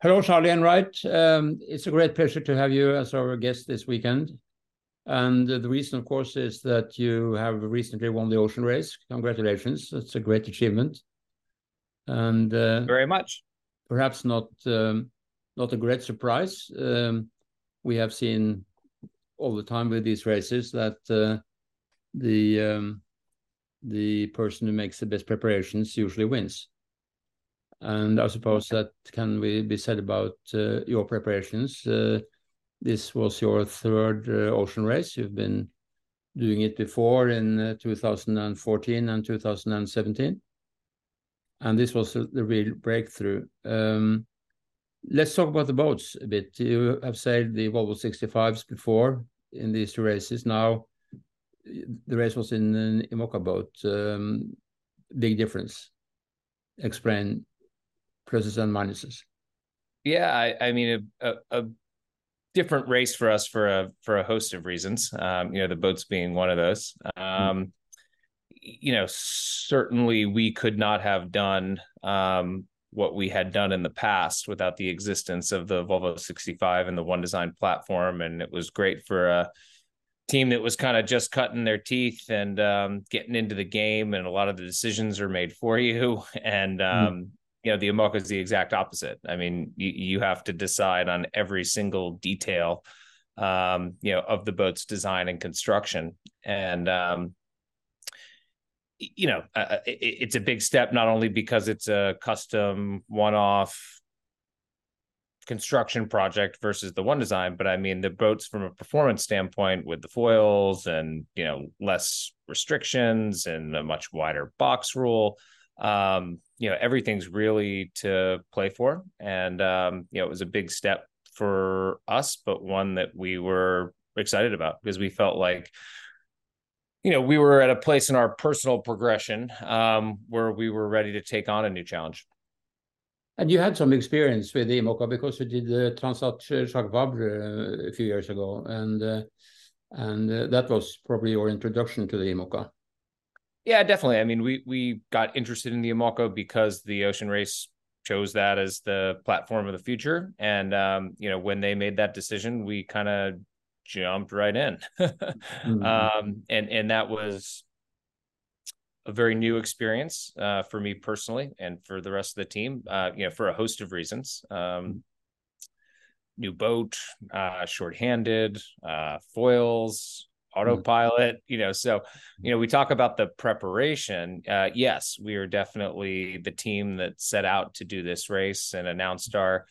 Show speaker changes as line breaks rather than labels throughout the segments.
Hello, Charlie Enright. Um, it's a great pleasure to have you as our guest this weekend. And the reason, of course, is that you have recently won the ocean race. Congratulations. It's a great achievement.
And uh, very much.
Perhaps not um, not a great surprise. Um, we have seen all the time with these races that uh, the um, the person who makes the best preparations usually wins. And I suppose that can be said about uh, your preparations. Uh, this was your third uh, ocean race. You've been doing it before in 2014 and 2017. And this was the real breakthrough. Um, let's talk about the boats a bit. You have sailed the Volvo 65s before in these two races. Now, the race was in an IMOCA boat. Um, big difference. Explain pluses and minuses?
Yeah, I, I mean a, a, a, different race for us for a for a host of reasons. Um, you know, the boats being one of those. Um, mm-hmm. You know, certainly we could not have done um, what we had done in the past without the existence of the Volvo 65 and the One Design platform, and it was great for a team that was kind of just cutting their teeth and um, getting into the game, and a lot of the decisions are made for you, and mm you know the IMOCA is the exact opposite. I mean, you, you have to decide on every single detail, um, you know, of the boat's design and construction, and um, you know, uh, it, it's a big step not only because it's a custom one-off construction project versus the one design but i mean the boats from a performance standpoint with the foils and you know less restrictions and a much wider box rule um, you know everything's really to play for. And um, you know it was a big step for us but one that we were excited about because we felt like you know we were at a place in our personal progression um, where we were ready to take on a new challenge.
And you had some experience with IMOCA because you did the Transat Jacques Vabre uh, a few years ago, and uh, and uh, that was probably your introduction to the IMOCA.
Yeah, definitely. I mean, we we got interested in the IMOCA because the Ocean Race chose that as the platform of the future, and um, you know, when they made that decision, we kind of jumped right in, mm-hmm. um, and and that was a very new experience uh, for me personally, and for the rest of the team. Uh, you know, for a host of reasons. Um, mm-hmm. new boat, uh, short-handed, uh, foils. Autopilot you know so you know we talk about the preparation uh, yes we are definitely the team that set out to do this race and announced our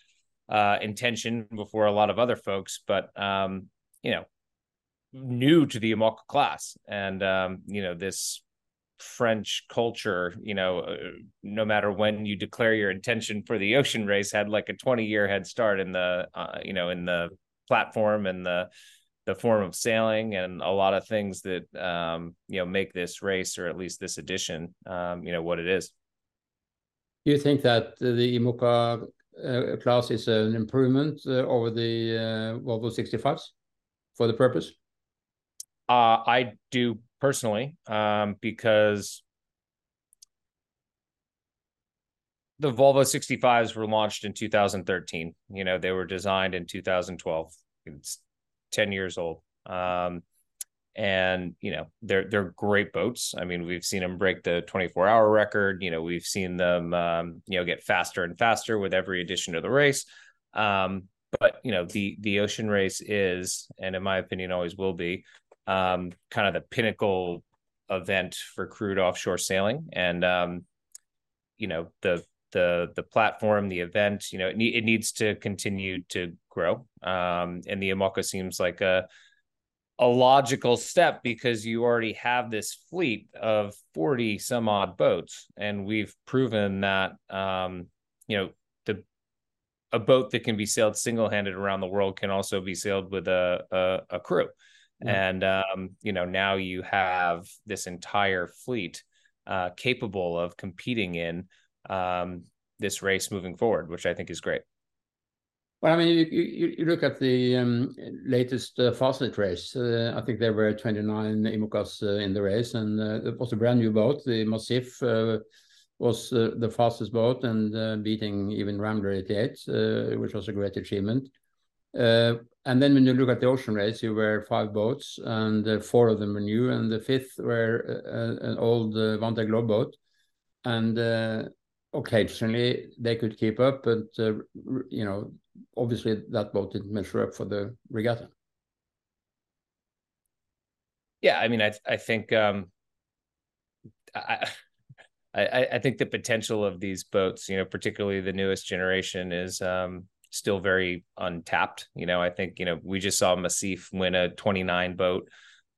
uh, intention before a lot of other folks but um, you know new to the IMOCA class. And um, you know this French culture, you know, uh, no matter when you declare your intention for the ocean race, had like a 20 year head start in the, uh, you know, in the platform and the the form of sailing and a lot of things that um, you know make this race or at least this edition um, you know what it is.
Do you think that the IMOCA uh, class is an improvement uh, over the uh, Volvo 65s for the purpose?
Uh, I do personally um, because the Volvo 65s were launched in 2013. You know, they were designed in 2012. It's 10 years old. Um, and you know they're they're great boats. I mean, we've seen them break the 24 hour record. You know, we've seen them um, you know get faster and faster with every addition to the race. Um, but you know the the ocean race is, and in my opinion, always will be, um, kind of the pinnacle event for crewed offshore sailing. And um, you know the the the platform, the event, you know, it, ne- it needs to continue to grow. Um, and the IMOCA seems like a a logical step because you already have this fleet of 40 some odd boats and we've proven that um, you know the a boat that can be sailed single-handed around the world can also be sailed with a a, a crew yeah. and um, you know now you have this entire fleet uh, capable of competing in um, this race moving forward, which I think is great.
Well, I mean, you, you, you look at the um, latest uh, Fastnet race. Uh, I think there were 29 IMOCAs uh, in the race, and uh, it was a brand new boat, the Macif, uh, was uh, the fastest boat and beating even Rambler 88, uh, which was a great achievement. And then when you look at the ocean race, you were five boats, and four of them were new, and the fifth were an old uh, Globe boat. And occasionally they could keep up, but you know, obviously that boat didn't measure up for the regatta.
Yeah, I mean, I I think um, I I, I think the potential of these boats, you know, particularly the newest generation, is um, still very untapped. You know, I think you know we just saw Macif win a 29 boat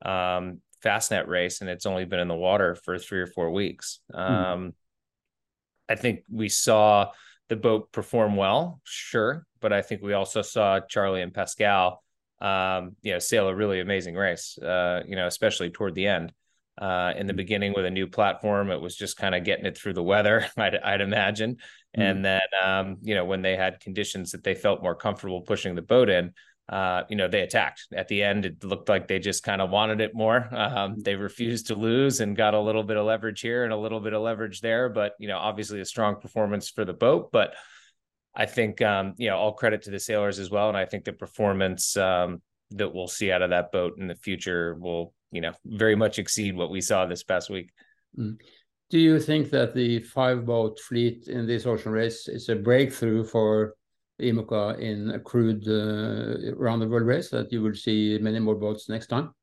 um, fastnet race, and it's only been in the water for three or four weeks. Hmm. Um, I think we saw the boat perform well, sure, but I think we also saw Charlie and Pascal, um, you know, sail a really amazing race. Uh, you know, especially toward the end. Uh, in the mm-hmm. beginning with a new platform, it was just kind of getting it through the weather, I'd, I'd imagine. Mm-hmm. And then, um, you know, when they had conditions that they felt more comfortable pushing the boat in, uh, you know, they attacked. At the end, it looked like they just kind of wanted it more. Um, they refused to lose and got a little bit of leverage here and a little bit of leverage there. But, you know, obviously a strong performance for the boat. But I think, um, you know, all credit to the sailors as well. And I think the performance um, that we'll see out of that boat in the future will you know very much exceed what we saw this past week.
Mm. Do you think that the five boat fleet in this ocean race is a breakthrough for IMOCA in a crewed uh, around the world race that you will see many more boats next time?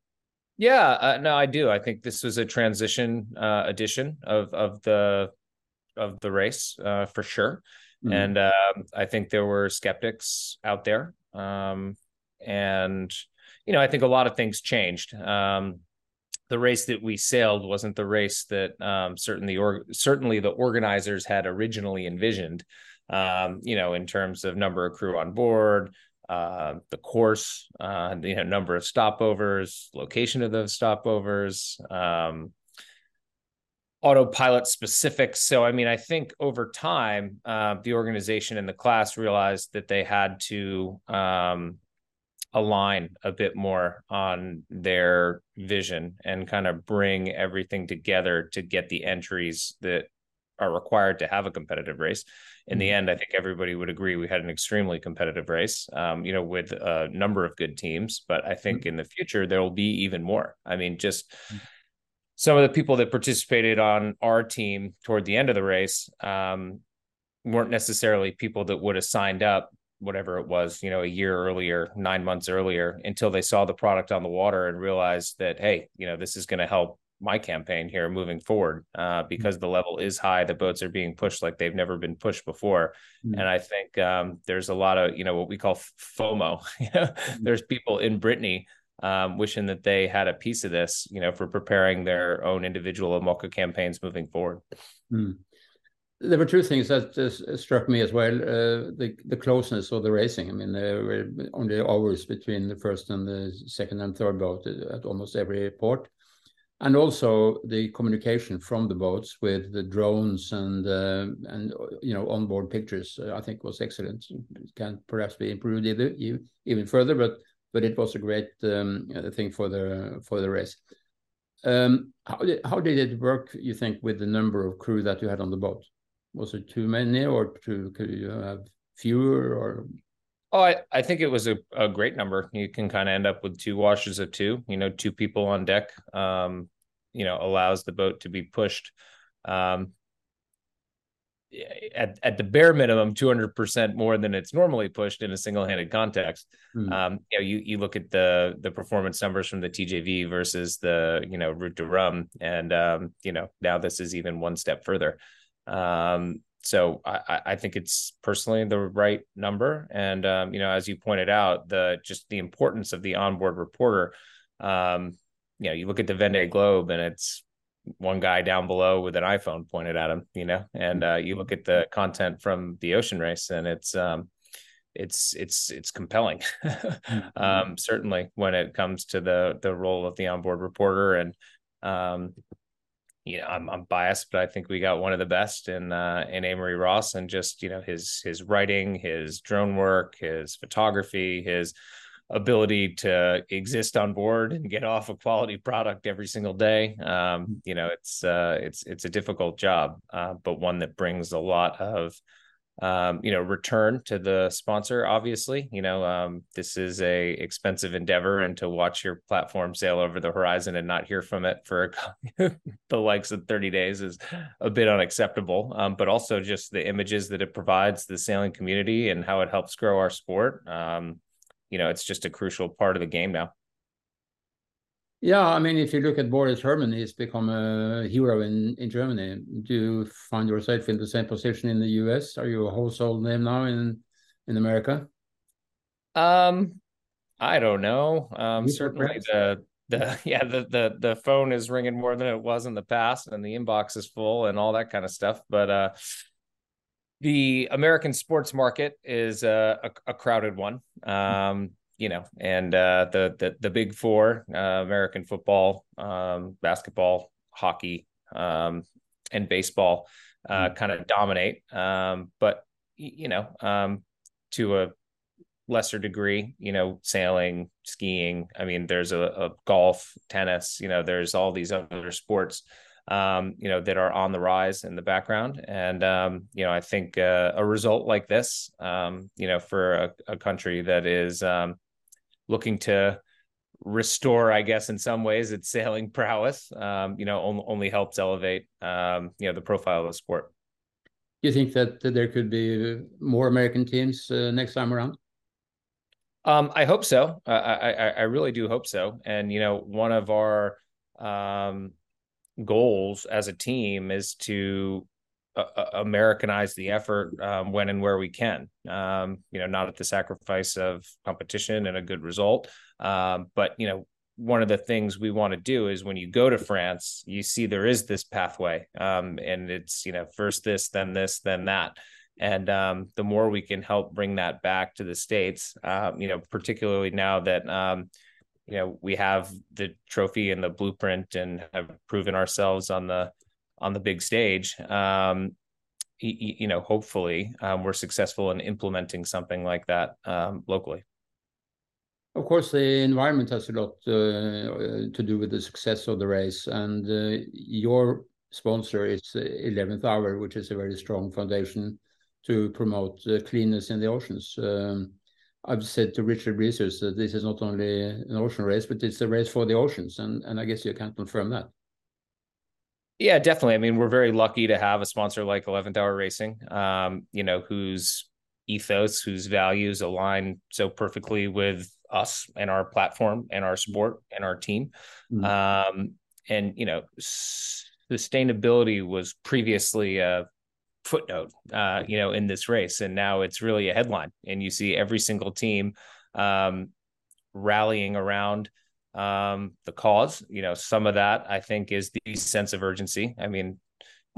Yeah, uh, no, I do. I think this was a transition uh, edition of of the of the race uh, for sure, mm. and um, I think there were skeptics out there, um, and you know, I think a lot of things changed. Um, the race that we sailed wasn't the race that um, certainly or certainly the organizers had originally envisioned. Um, you know, in terms of number of crew on board, uh, the course, uh, you know, number of stopovers, location of those stopovers, um, autopilot specifics. So, I mean, I think over time, uh, the organization and the class realized that they had to um, align a bit more on their vision and kind of bring everything together to get the entries that are required to have a competitive race. In the mm-hmm. end, I think everybody would agree we had an extremely competitive race, um, you know, with a number of good teams. But I think mm-hmm. in the future, there will be even more. I mean, just mm-hmm. some of the people that participated on our team toward the end of the race um, weren't necessarily people that would have signed up whatever it was, you know, a year earlier, nine months earlier, until they saw the product on the water and realized that, hey, you know, this is going to help my campaign here moving forward uh, mm-hmm. because the level is high. The boats are being pushed like they've never been pushed before. Mm-hmm. And I think um, there's a lot of, you know, what we call FOMO. mm-hmm. There's people in Brittany um, wishing that they had a piece of this, you know, for preparing their own individual IMOCA campaigns moving forward.
Mm there were two things that uh, struck me as well: uh, the the closeness of the racing. I mean, there were only hours between the first and the second and third boat at almost every port, and also the communication from the boats with the drones and uh, and you know onboard pictures. Uh, I think was excellent. It can perhaps be improved either, even further, but but it was a great um, thing for the for the race. Um, how did how did it work? You think with the number of crew that you had on the boat? was it too many or too, could you have fewer or
Oh, I, I think it was a, a great number. You can kind of end up with two washes of two, you know, two people on deck, um, you know, allows the boat to be pushed um, at, at the bare minimum, 200% more than it's normally pushed in a single handed context. Mm. Um, you know, you, you look at the, the performance numbers from the TJV versus the, you know, Route du Rhum And, um, you know, now this is even one step further. Um, so I, I think it's personally the right number. And um, you know, as you pointed out, the just the importance of the onboard reporter. Um, you know, you look at the Vendée Globe and it's one guy down below with an iPhone pointed at him, you know, and uh, you look at the content from the ocean race and it's um, it's it's it's compelling. mm-hmm. um, certainly when it comes to the the role of the onboard reporter and um, you know, I'm, I'm biased, but I think we got one of the best in uh, in Amory Ross, and just you know his his writing, his drone work, his photography, his ability to exist on board and get off a quality product every single day. Um, you know, it's uh, it's it's a difficult job, uh, but one that brings a lot of um, you know, return to the sponsor. Obviously, you know, um, this is a expensive endeavor, and to watch your platform sail over the horizon and not hear from it for the likes of 30 days is a bit unacceptable. Um, but also just the images that it provides the sailing community and how it helps grow our sport. You know, it's just a crucial part of the game now.
Yeah, I mean, if you look at Boris Herrmann, he's become a hero in, in Germany. Do you find yourself in the same position in the US? Are you a household name now in in America?
Um, I don't know. Um, certainly the the yeah the the the phone is ringing more than it was in the past, and the inbox is full and all that kind of stuff. But uh, the American sports market is a, a, a crowded one. Um, you know, and uh, the the the big four: uh, American football, um, basketball, hockey, um, and baseball, uh, mm-hmm. kind of dominate. Um, but you know, um, to a lesser degree, you know, sailing, skiing. I mean, there's a, a golf, tennis. You know, there's all these other sports. Um, you know, that are on the rise in the background. And, um, you know, I think uh, a result like this, um, you know, for a, a country that is, um, looking to restore, I guess, in some ways, its sailing prowess. Um, you know, only, only helps elevate, um, you know, the profile of the sport.
Do you think that, that there could be more American teams uh, next time around?
Um, I hope so. I, I, I really do hope so. And you know, one of our um, goals as a team is to uh, Americanize the effort um, when and where we can. Um, you know, not at the sacrifice of competition and a good result. Um, but you know, one of the things we want to do is when you go to France, you see there is this pathway, um, and it's you know first this, then this, then that. And um, the more we can help bring that back to the states, um, you know, particularly now that you know we have the trophy and the blueprint and have proven ourselves on the on the big stage. Um, you, you, know hopefully um, we're successful in implementing something like that um, locally.
Of course the environment has a lot uh, to do with the success of the race. And uh, your sponsor is 11th hour which is a very strong foundation to promote uh, cleanness in the oceans. Um, I've said to Richard Brisius that this is not only an ocean race, but it's a race for the oceans, and, and I guess you can confirm that.
Yeah, definitely. I mean, we're very lucky to have a sponsor like 11th Hour Racing, um, you know, whose ethos, whose values align so perfectly with us and our platform and our sport and our team. Mm-hmm. Um, and, you know, sustainability was previously a footnote, uh, you know, in this race. And now it's really a headline. And you see every single team um, rallying around um, the cause. You know, some of that I think is the sense of urgency. I mean,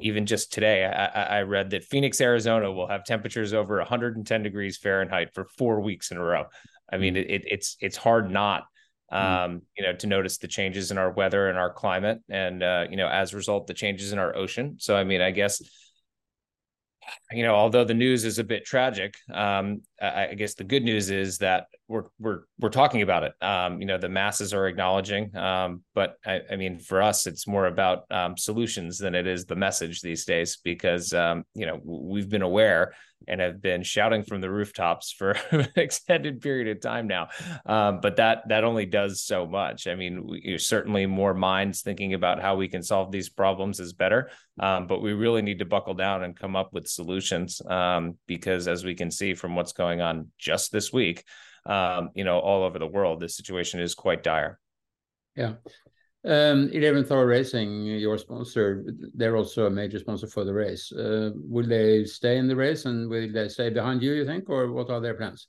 even just today, I, I read that Phoenix, Arizona will have temperatures over 110 degrees Fahrenheit for four weeks in a row. I mean, it, it's it's hard not um, you know, to notice the changes in our weather and our climate, and uh, you know, as a result, the changes in our ocean. So, I mean, I guess you know, although the news is a bit tragic, um, I, I, guess the good news is that we're we're we're talking about it. Um, you know, the masses are acknowledging, um, but I, I, mean, for us, it's more about um, solutions than it is the message these days, because um, you know we've been aware and have been shouting from the rooftops for an extended period of time now. Um, but that that only does so much. I mean, we, certainly more minds thinking about how we can solve these problems is better, um, but we really need to buckle down and come up with solutions um, because, as we can see from what's going on just this week, um, you know, all over the world, the situation is quite dire.
Yeah. Um, 11th Hour Racing, your sponsor, they're also a major sponsor for the race. Uh, will they stay in the race and will they stay behind you, you think, or what are their plans?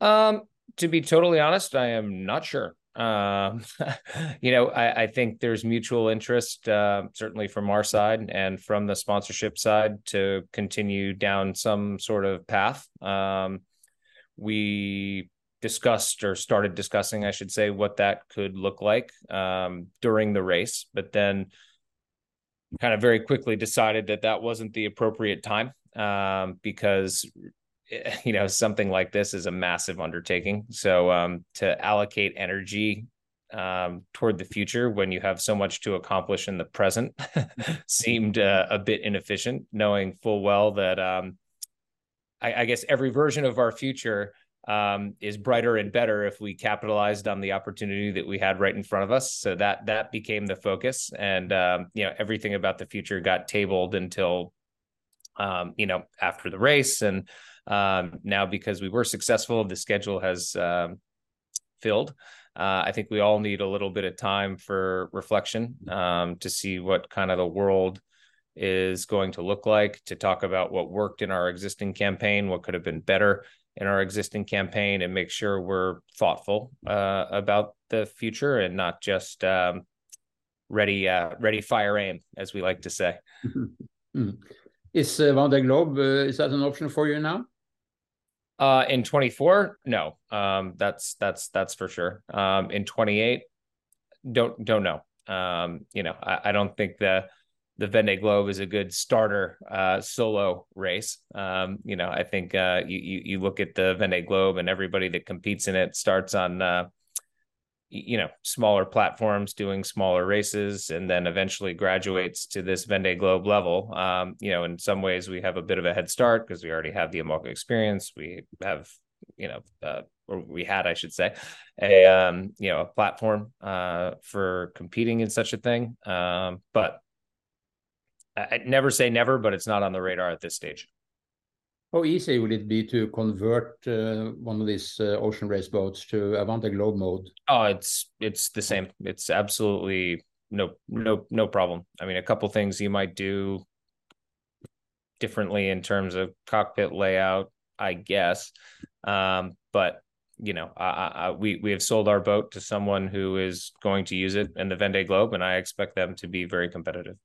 Um, to be totally honest, I am not sure. Um, you know, I, I, think there's mutual interest, uh, certainly from our side and from the sponsorship side, to continue down some sort of path. Um, we discussed or started discussing, I should say, what that could look like um, during the race, but then kind of very quickly decided that that wasn't the appropriate time um, because you know something like this is a massive undertaking. So um, to allocate energy um, toward the future when you have so much to accomplish in the present seemed uh, a bit inefficient, knowing full well that um, I, I, guess every version of our future um, is brighter and better if we capitalized on the opportunity that we had right in front of us. So that that became the focus, and um, you know everything about the future got tabled until um, you know after the race, and um, now because we were successful, the schedule has um, filled. Uh, I think we all need a little bit of time for reflection um, to see what kind of the world is going to look like, to talk about what worked in our existing campaign, what could have been better in our existing campaign, and make sure we're thoughtful uh, about the future and not just um, ready, uh, ready, fire, aim, as we like to say.
Mm-hmm. Is uh, Vendée Globe uh, is that an option for you now?
Uh, in 24, no. Um, that's that's that's for sure. Um, in 28, don't don't know. Um, you know, I, I don't think the the Vendée Globe is a good starter uh, solo race. Um, you know, I think uh, you, you, you look at the Vendée Globe and everybody that competes in it starts on uh, you know smaller platforms doing smaller races and then eventually graduates to this Vendée Globe level. Um, you know in some ways we have a bit of a head start because we already have the IMOCA experience. We have you know uh, or we had I should say a um, you know a platform uh, for competing in such a thing. Um, but I, I never say never but it's not on the radar at this stage
how easy would it be to convert uh, one of these uh, ocean race boats to a Vendée Globe mode?
Oh, it's it's the same. It's absolutely no no no problem. I mean, a couple things you might do differently in terms of cockpit layout, I guess. Um, but you know, I, I, we we have sold our boat to someone who is going to use it in the Vendée Globe, and I expect them to be very competitive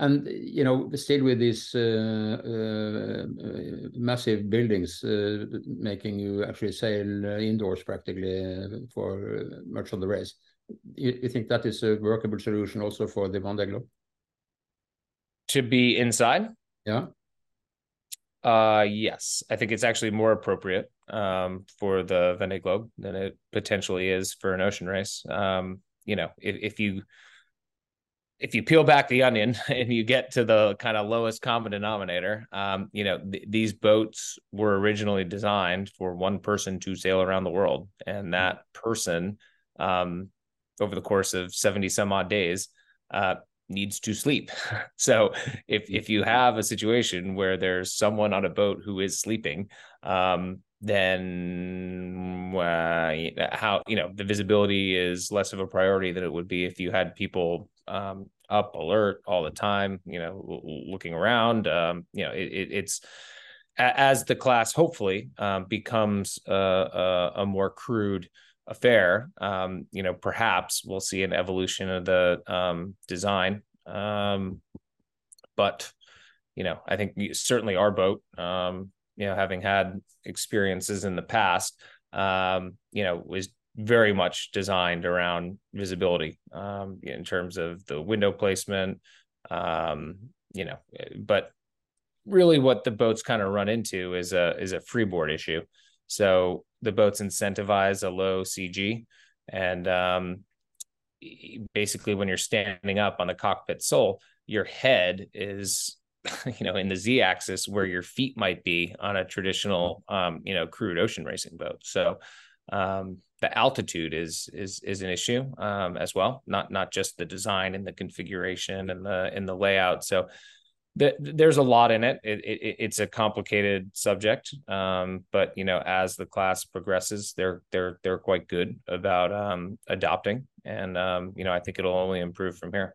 and you know still with these uh, uh, massive buildings uh, making you actually sail indoors practically for much of the race. You, you, think that is a workable solution also for the Vendée Globe?
To be inside?
Yeah.
Uh yes. I think it's actually more appropriate um for the Vendée Globe than it potentially is for an ocean race. Um you know if, if you if you peel back the onion and you get to the kind of lowest common denominator, um, you know, th- these boats were originally designed for one person to sail around the world. And that person, um, over the course of 70 some odd days, uh, needs to sleep. so if, if you have a situation where there's someone on a boat who is sleeping, um, then uh, how you know the visibility is less of a priority than it would be if you had people um, up alert all the time you know looking around um, you know it, it, it's as the class hopefully um, becomes a, a, a, more crewed affair um, you know perhaps we'll see an evolution of the um, design um, but you know i think certainly our boat you know, having had experiences in the past, um, you know, was very much designed around visibility um, in terms of the window placement, um, you know, but really what the boats kind of run into is a is a freeboard issue. So the boats incentivize a low CG, and um, basically when you're standing up on the cockpit sole, your head is you know in the z axis where your feet might be on a traditional um, you know crewed ocean racing boat so um, the altitude is is is an issue um, as well not not just the design and the configuration and the in the layout so the, there's a lot in it. It, it. it's a complicated subject um, but you know as the class progresses they're they're they're quite good about um, adopting and um, you know i think it'll only improve from here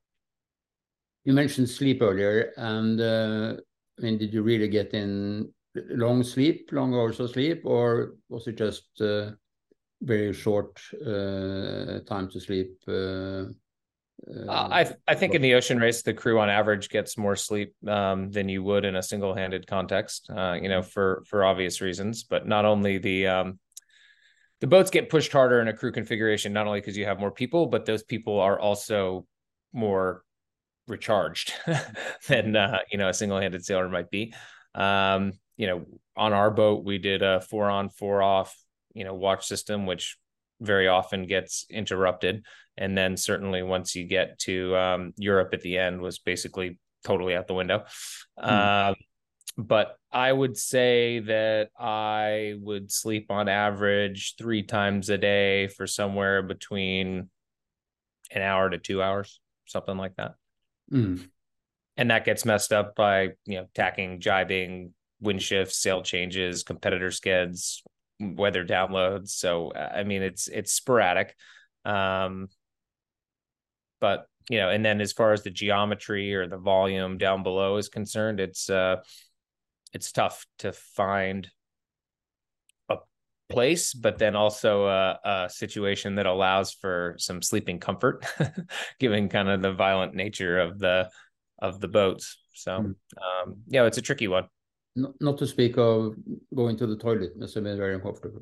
you mentioned sleep earlier, and uh, I mean, did you really get in long sleep, long hours of sleep, or was it just uh, very short uh, time to sleep? Uh,
uh, I I think in the ocean race, the crew on average gets more sleep um, than you would in a single-handed context. Uh, you know, for for obvious reasons, but not only the um, the boats get pushed harder in a crew configuration, not only because you have more people, but those people are also more recharged than uh, you know a single-handed sailor might be. Um, you know, on our boat, we did a four on, four off, you know, watch system, which very often gets interrupted. And then certainly once you get to um, Europe at the end was basically totally out the window. Um, but I would say that I would sleep on average three times a day for somewhere between an hour to two hours, something like that.
Mm.
And that gets messed up by, you know, tacking, jibing, wind shifts, sail changes, competitor skids, weather downloads. So, I mean, it's, it's sporadic. Um, but you know, and then as far as the geometry or the volume down below is concerned, it's, uh, it's tough to find place, but then also a, a situation that allows for some sleeping comfort, given kind of the violent nature of the of the boats. So, mm. um, yeah, it's a tricky one.
Not, not to speak of going to the toilet must have been very uncomfortable.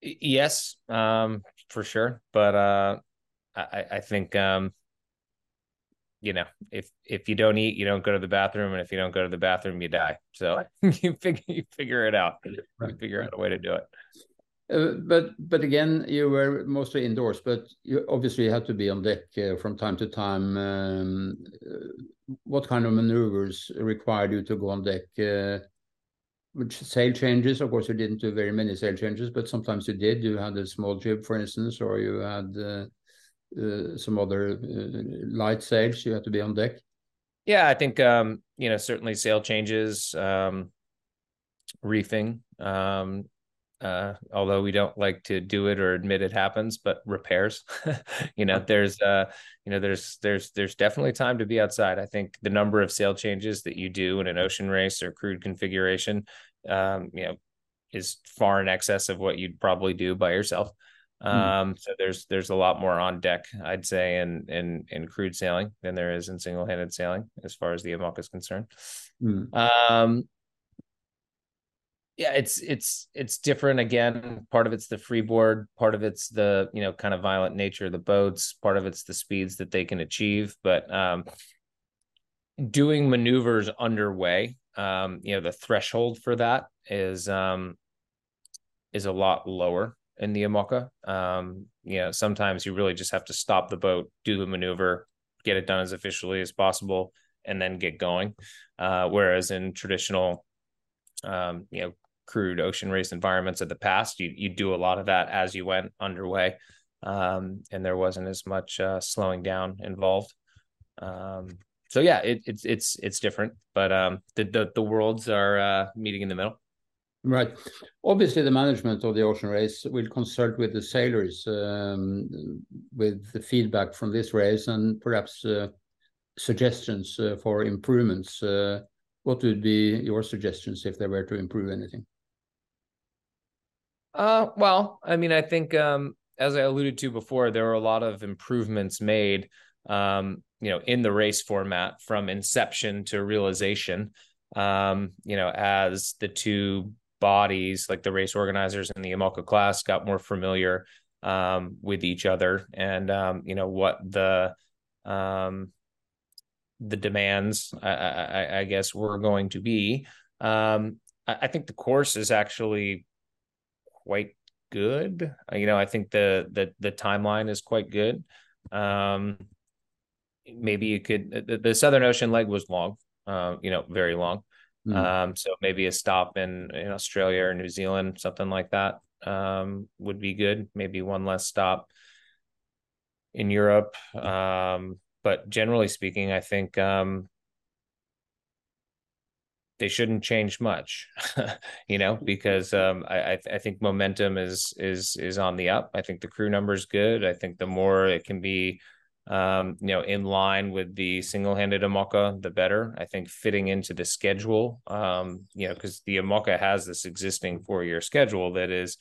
Yes, um, for sure. But uh, I, I think um, you know, if if you don't eat, you don't go to the bathroom, and if you don't go to the bathroom, you die. So you figure you figure it out. Right. You figure out a way to do it.
Uh, but but again, you were mostly indoors, but you obviously had to be on deck uh, from time to time. Um, uh, what kind of maneuvers required you to go on deck? Uh, which sail changes? Of course, you didn't do very many sail changes, but sometimes you did. You had a small jib, for instance, or you had uh, uh, some other uh, light sails you have to be on deck?
Yeah, I think um, you know certainly sail changes, um, reefing. Um, uh, although we don't like to do it or admit it happens, but repairs. you know, there's uh, you know, there's there's there's definitely time to be outside. I think the number of sail changes that you do in an ocean race or crewed configuration, um, you know, is far in excess of what you'd probably do by yourself. Hmm. Um, so there's there's a lot more on deck, I'd say, in in in crewed sailing than there is in single handed sailing, as far as the IMOCA is concerned.
Mm.
Um, yeah, it's it's it's different. Again, part of it's the freeboard, part of it's the you know kind of violent nature of the boats, part of it's the speeds that they can achieve. But um, doing maneuvers underway, um, you know, the threshold for that is um, is a lot lower in the IMOCA. Um, you know, sometimes you really just have to stop the boat, do the maneuver, get it done as efficiently as possible, and then get going. Uh, whereas in traditional, um, you know, crewed ocean race environments of the past, you you do a lot of that as you went underway, um, and there wasn't as much uh, slowing down involved. Um, so yeah, it, it's it's it's different, but um, the the, the worlds are uh, meeting in the middle.
Right. Obviously, the management of the ocean race will consult with the sailors um, with the feedback from this race and perhaps uh, suggestions uh, for improvements. Uh, what would be your suggestions if they were to improve anything?
Uh, well, I mean, I think um, as I alluded to before, there were a lot of improvements made, um, you know, in the race format from inception to realization. Um, you know, as the two bodies, like the race organizers and the IMOCA class, got more familiar um, with each other and um, you know what the um, the demands, I, I, I, guess, were going to be. Um, I, I think the course is actually quite good. You know, I think the the the timeline is quite good. Um, maybe you could the, the Southern Ocean leg was long, uh, you know, very long. Mm. Um, so maybe a stop in, in Australia or New Zealand, something like that, um, would be good. Maybe one less stop in Europe. Um, but generally speaking, I think um, they shouldn't change much, you know, because um, I I think momentum is is is on the up. I think the crew number is good. I think the more it can be um, you know, in line with the single-handed IMOCA, the better. I think fitting into the schedule, um, you know, because the IMOCA has this existing four-year schedule that is,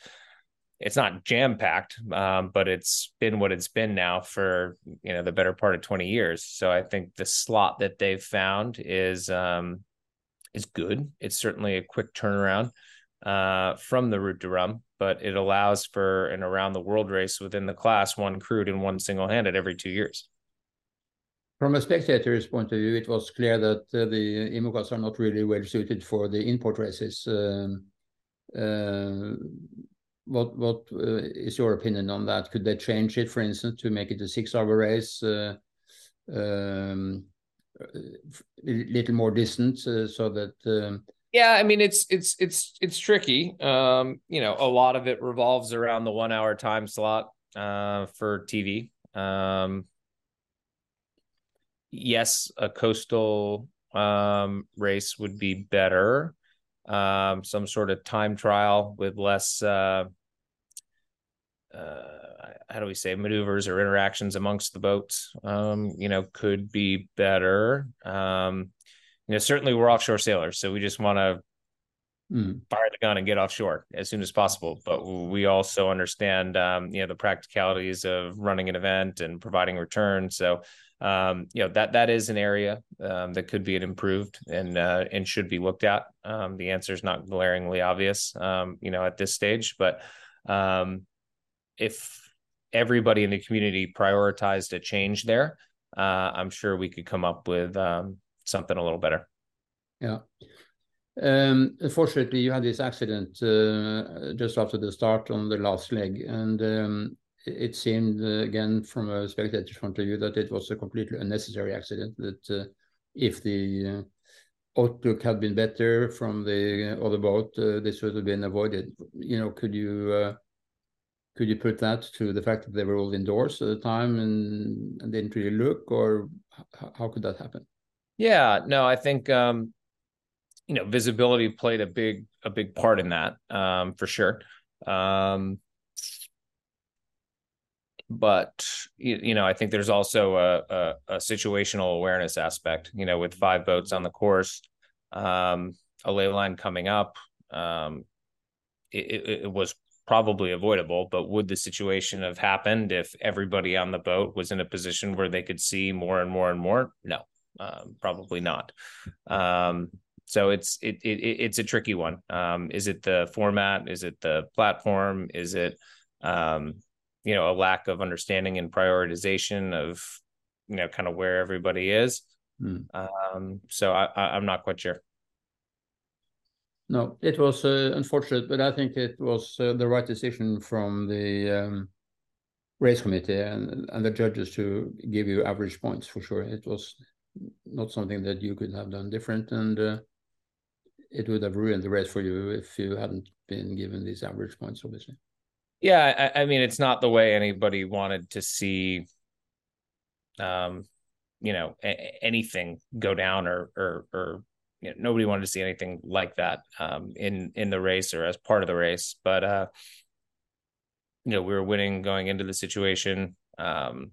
it's not jam-packed, um, but it's been what it's been now for you know the better part of twenty years. So I think the slot that they've found is um, is good. It's certainly a quick turnaround uh, from the Route du Rhum but it allows for an around the world race within the class, one crewed and one single handed every two years.
from a spectator's point of view, it was clear that uh, the IMOCAs are not really well suited for the in-port races. Um, uh, what what uh, is your opinion on that? Could they change it, for instance, to make it a six-hour race, uh, um, a little more distant, uh, so that? Um...
Yeah, I mean it's it's it's it's tricky. Um, you know, a lot of it revolves around the one-hour time slot uh, for TV. Um, yes, a coastal um, race would be better. Um, some sort of time trial with less uh, uh, how do we say maneuvers or interactions amongst the boats um, you know could be better um, you know certainly we're offshore sailors so we just want to mm. fire the gun and get offshore as soon as possible. But we also understand um, you know the practicalities of running an event and providing return so um, you know that that is an area um, that could be improved and uh, and should be looked at. Um, the answer is not glaringly obvious um, you know at this stage but um, if everybody in the community prioritized a change there, uh, I'm sure we could come up with um, something a little better.
Yeah. Um, unfortunately, you had this accident uh, just after the start on the last leg, and um, it seemed uh, again from a spectator's point of view that it was a completely unnecessary accident. That uh, if the uh, outlook had been better from the other boat, uh, this would have been avoided. You know, could you could you put that to the fact that they were all indoors at the time and, and didn't really look, or how could that happen?
Yeah, no, I think um, you know visibility played a big a big part in that um, for sure. Um, but you, you know, I think there's also a, a, a, situational awareness aspect. You know, with five boats on the course, um, a layline coming up, um, it, it, was probably avoidable, but would the situation have happened if everybody on the boat was in a position where they could see more and more and more? No, um, probably not. Um, so it's it, it it's a tricky one. Um, is it the format? Is it the platform? Is it um, you know a lack of understanding and prioritization of you know kind of where everybody is? Mm. Um, so I, I, I'm not quite sure.
No, it was uh, unfortunate, but I think it was uh, the right decision from the um, race committee and, and the judges to give you average points for sure. It was not something that you could have done different, and uh, it would have ruined the race for you if you hadn't been given these average points, obviously.
Yeah, I, I mean, it's not the way anybody wanted to see, um, you know, a- anything go down or or or you know, nobody wanted to see anything like that um, in in the race or as part of the race. But uh, you know, we were winning going into the situation. Um,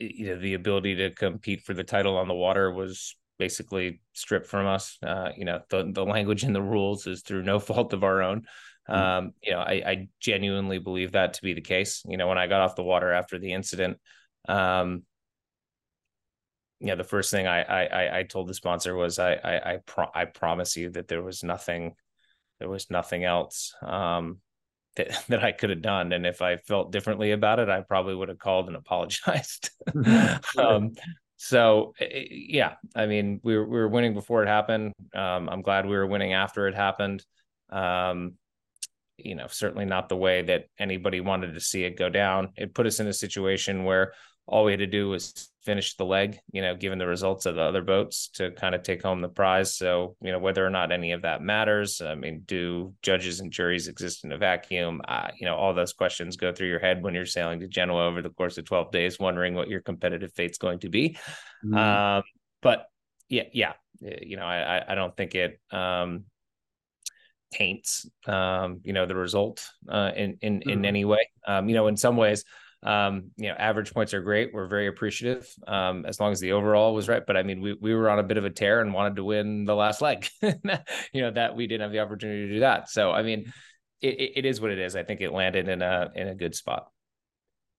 you know, the ability to compete for the title on the water was basically stripped from us. Uh, you know, the the language in the rules is through no fault of our own. Mm-hmm. Um, you know, I, I genuinely believe that to be the case. You know, when I got off the water after the incident, um, yeah, the first thing I I I told the sponsor was I I I, pro- I promise you that there was nothing there was nothing else um, that that I could have done, and if I felt differently about it, I probably would have called and apologized. um, so eh, eh, yeah, I mean we were we were winning before it happened. Um, I'm glad we were winning after it happened. Um, you know, certainly not the way that anybody wanted to see it go down. It put us in a situation where all we had to do was finish the leg, you know, given the results of the other boats to kind of take home the prize. So, you know, whether or not any of that matters, I mean, do judges and juries exist in a vacuum? Uh, you know, all those questions go through your head when you're sailing to Genoa over the course of 12 days, wondering what your competitive fate's going to be. Mm. Um, but yeah, yeah, you know, I, I don't think it, um, taints, um, you know, the result, uh, in, in, mm. in any way. Um, you know, in some ways, um, you know, average points are great. We're very appreciative um, as long as the overall was right. But I mean, we we were on a bit of a tear and wanted to win the last leg. you know that we didn't have the opportunity to do that. So I mean, it, it is what it is. I think it landed in a in a good spot.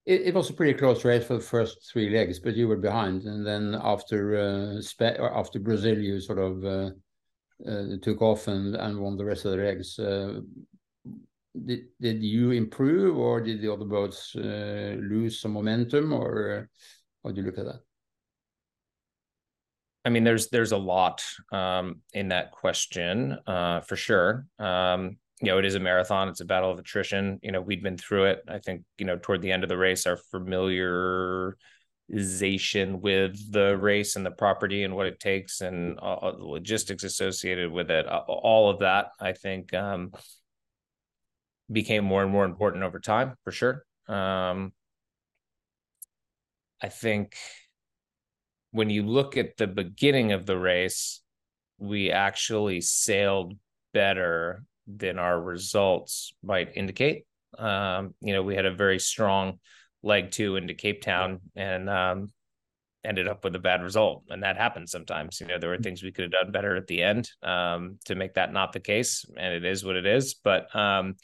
It, it was a pretty close race for the first three legs, but you were behind, and then after uh, Spe- after Brazil, you sort of. Uh, uh, took off and, and won the rest of the legs. Uh, did did you improve or did the other boats uh, lose some momentum or uh, how do you look at that?
I mean, there's there's a lot um, in that question uh, for sure. Um, you know, it is a marathon. It's a battle of attrition. You know, we'd been through it. I think you know toward the end of the race, our familiarization with the race and the property and what it takes and uh, the logistics associated with it, all of that, I think, um, became more and more important over time for sure. Um, I think when you look at the beginning of the race, we actually sailed better than our results might indicate. Um, you know, we had a very strong leg two into Cape Town and um, ended up with a bad result. And that happens sometimes. You know, there were things we could have done better at the end um, to make that not the case. And it is what it is. But um,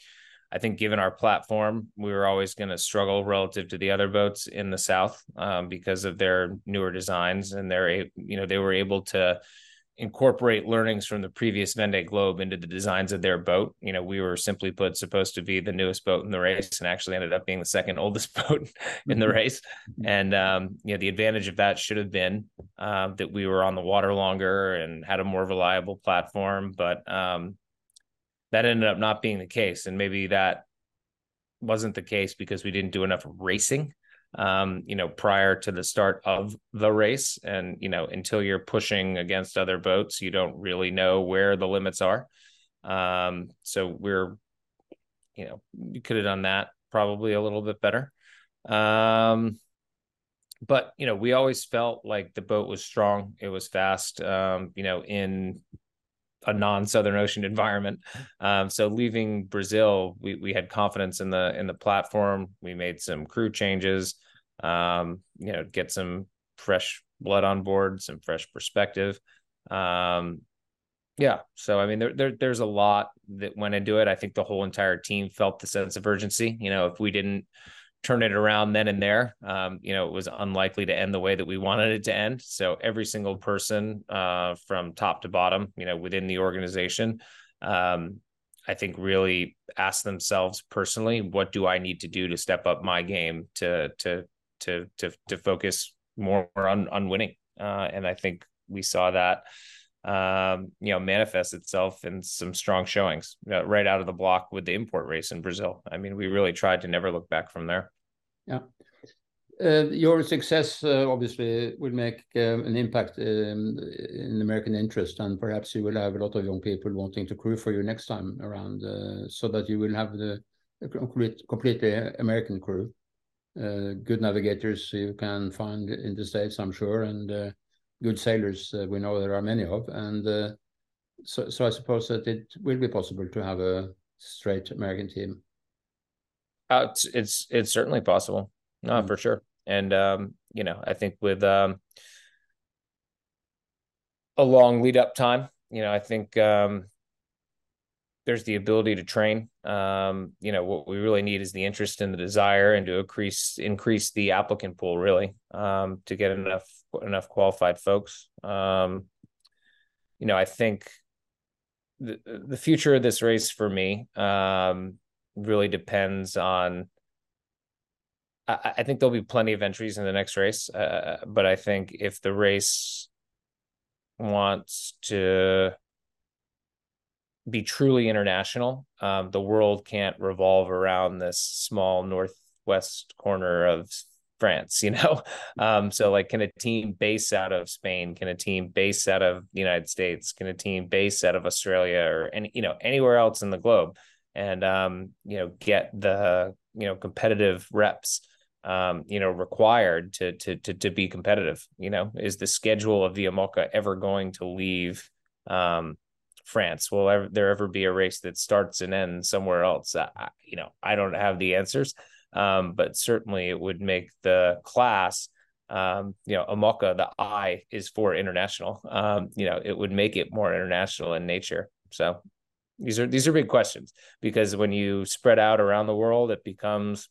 I think given our platform, we were always going to struggle relative to the other boats in the South um, because of their newer designs, and they're you know they were able to incorporate learnings from the previous Vendée Globe into the designs of their boat. You know, we were simply put supposed to be the newest boat in the race, and actually ended up being the second oldest boat in the mm-hmm. race. And um, you know, the advantage of that should have been uh, that we were on the water longer and had a more reliable platform, but um, that ended up not being the case. And maybe that wasn't the case because we didn't do enough racing um, you know, prior to the start of the race. And, you know, until you're pushing against other boats, you don't really know where the limits are. Um, so we're, you know, we could have done that probably a little bit better. Um, but you know, we always felt like the boat was strong. It was fast. Um, you know, in a non-Southern Ocean environment. Um, so leaving Brazil, we we had confidence in the in the platform. We made some crew changes, um, you know, get some fresh blood on board, some fresh perspective. Um, yeah, so I mean, there, there there's a lot that went into it. I think the whole entire team felt the sense of urgency. You know, if we didn't turn it around then and there. Um, you know, it was unlikely to end the way that we wanted it to end. So every single person uh, from top to bottom, you know, within the organization, um, I think really asked themselves personally, what do I need to do to step up my game to to to to to focus more on on winning? Uh, and I think we saw that um, you know, manifest itself in some strong showings uh, right out of the block with the in-port race in Brazil. I mean, we really tried to never look back from there.
Yeah. Uh, your success uh, obviously will make um, an impact um, in American interest, and perhaps you will have a lot of young people wanting to crew for you next time around, uh, so that you will have the complete, completely American crew. Uh, good navigators you can find in the States, I'm sure, and uh, good sailors uh, we know there are many of, and uh, so I suppose that it will be possible to have a straight American team.
Uh, it's it's, it's certainly possible, no, mm-hmm. for sure. And um, you know, I think with um, a long lead up time, you know, I think um, there's the ability to train. Um, you know, what we really need is the interest and the desire, and to increase increase the applicant pool really um, to get enough enough qualified folks. Um, you know, I think the the future of this race for me um, really depends on. I, think there'll be plenty of entries in the next race, uh, but I think if the race wants to be truly international. Um, the world can't revolve around this small northwest corner of France, you know? Um, so like can a team base out of Spain? Can a team base out of the United States? Can a team base out of Australia or any, you know, anywhere else in the globe and um, you know, get the, you know, competitive reps um, you know, required to to to to be competitive, you know, is the schedule of the IMOCA ever going to leave um France? Will ever, there ever be a race that starts and ends somewhere else? I, you know, I don't have the answers, um, but certainly it would make the class, um, you know, IMOCA, the I is for international. Um, you know, it would make it more international in nature. So these are these are big questions because when you spread out around the world, it becomes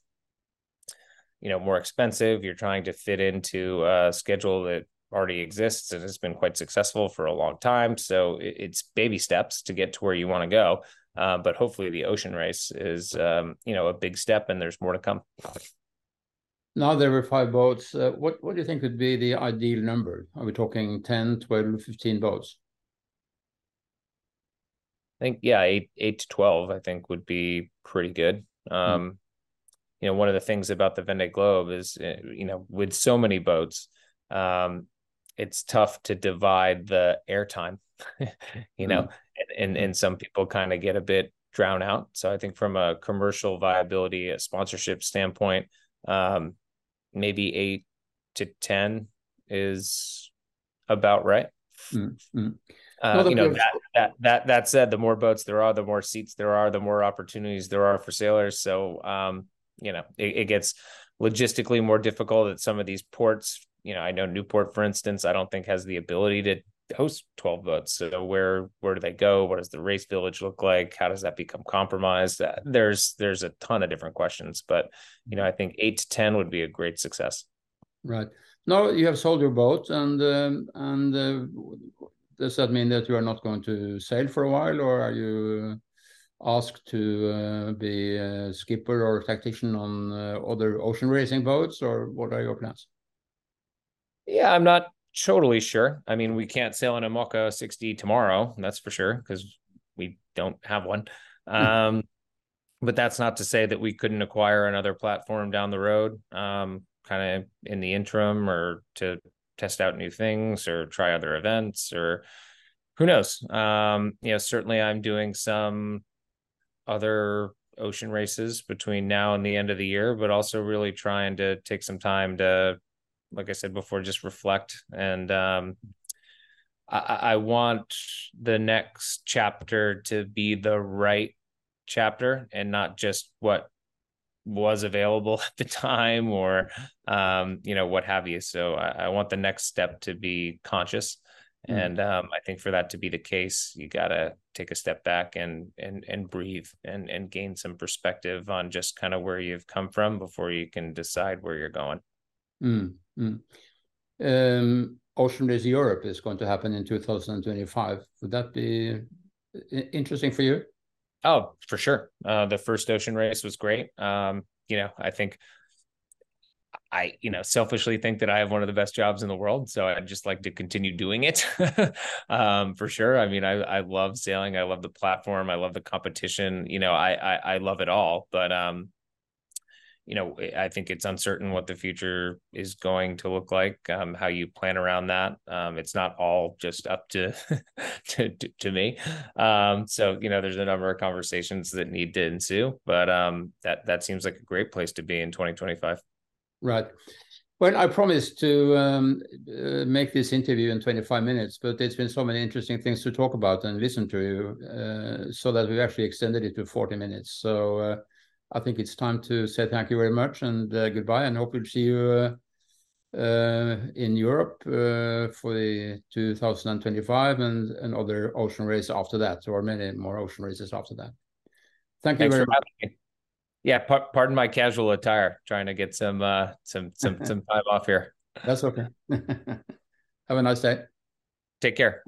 you know more expensive. You're trying to fit into a schedule that already exists and has been quite successful for a long time. So it's baby steps to get to where you want to go. Uh, but hopefully the ocean race is, um, you know, a big step and there's more to come.
now there were five boats. Uh, what what do you think would be the ideal number? Are we talking 10, 12, 15 boats?
I think yeah, eight eight to twelve. I think would be pretty good. Hmm. Um, mm. You know, one of the things about the Vendée Globe is, uh, you know, with so many boats, um, it's tough to divide the airtime. you know, mm. and, and and some people kind of get a bit drown out. So I think from a commercial viability, a sponsorship standpoint, um, maybe eight to ten is about right. Mm-hmm. Uh, you know that, that that that said, the more boats there are, the more seats there are, the more opportunities there are for sailors. So um, you know, it, it gets logistically more difficult at some of these ports. You know, I know Newport, for instance, I don't think has the ability to host 12 boats. So where where do they go? What does the race village look like? How does that become compromised? Uh, there's there's a ton of different questions, but you know, I think eight to 10 would be a great success.
Right. Now you have sold your boat, and um, and uh, does that mean that you are not going to sail for a while, or are you asked to uh, be a skipper or tactician on uh, other ocean racing boats, or what are your plans?
Yeah, I'm not totally sure. I mean, we can't sail in IMOCA 60 tomorrow, that's for sure, because we don't have one. Hmm. Um, but that's not to say that we couldn't acquire another platform down the road, um, kind of in the interim, or to test out new things or try other events or who knows? Um you know certainly i'm doing some other ocean races between now and the end of the year but also really trying to take some time to like i said before just reflect and um I, I want the next chapter to be the right chapter and not just what was available at the time or um, you know what have you so I, I, want the next step to be conscious mm. and um, i think for that to be the case you got to take a step back and and and breathe and and gain some perspective on just kind of where you've come from before you can decide where you're going
mm. Mm. Um, ocean race europe is going to happen in 2025 would that be interesting for you
Oh, for sure. Uh, the first ocean race was great. Um, you know, I think I, you know, selfishly think that I have one of the best jobs in the world. So I'd just like to continue doing it um, for sure. I mean, I, I love sailing. I love the platform. I love the competition. You know, I, I, I love it all. But, um, you know, I think it's uncertain what the future is going to look like. Um, how you plan around that. Um, it's not all just up to to, to, to, me. Um, so you know, there's a number of conversations that need to ensue. But um, that that seems like a great place to be in 2025.
Right. Well, I promised to um, uh, make this interview in 25 minutes, but it's been so many interesting things to talk about and listen to, uh, so that we've actually extended it to 40 minutes. So. Uh, I think it's time to say thank you very much and uh, goodbye, and hope we'll see you uh, uh, in Europe for the 2025 and, and other ocean races after that, or many more ocean races after that. Thank you Thanks very much.
Yeah, pardon my casual attire, trying to get some uh, some some some time off here.
That's okay. Have a nice day.
Take care.